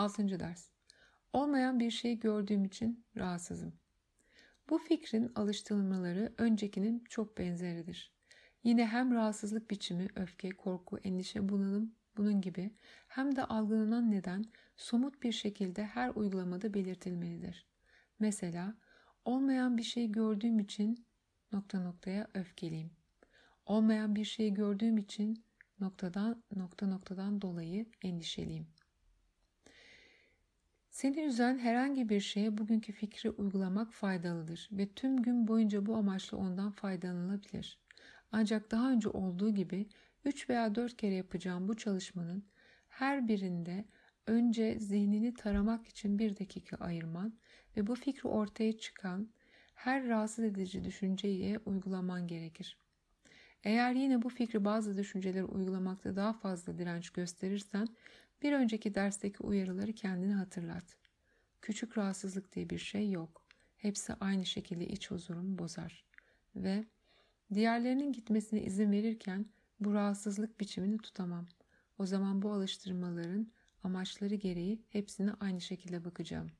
6. ders. Olmayan bir şey gördüğüm için rahatsızım. Bu fikrin alıştırmaları öncekinin çok benzeridir. Yine hem rahatsızlık biçimi, öfke, korku, endişe, bunalım bunun gibi hem de algılanan neden somut bir şekilde her uygulamada belirtilmelidir. Mesela olmayan bir şey gördüğüm için nokta noktaya öfkeliyim. Olmayan bir şey gördüğüm için noktadan nokta noktadan dolayı endişeliyim. Seni üzen herhangi bir şeye bugünkü fikri uygulamak faydalıdır ve tüm gün boyunca bu amaçla ondan faydalanılabilir. Ancak daha önce olduğu gibi 3 veya 4 kere yapacağım bu çalışmanın her birinde önce zihnini taramak için bir dakika ayırman ve bu fikri ortaya çıkan her rahatsız edici düşünceyi uygulaman gerekir. Eğer yine bu fikri bazı düşünceleri uygulamakta daha fazla direnç gösterirsen bir önceki dersteki uyarıları kendine hatırlat. Küçük rahatsızlık diye bir şey yok. Hepsi aynı şekilde iç huzurumu bozar. Ve diğerlerinin gitmesine izin verirken bu rahatsızlık biçimini tutamam. O zaman bu alıştırmaların amaçları gereği hepsine aynı şekilde bakacağım.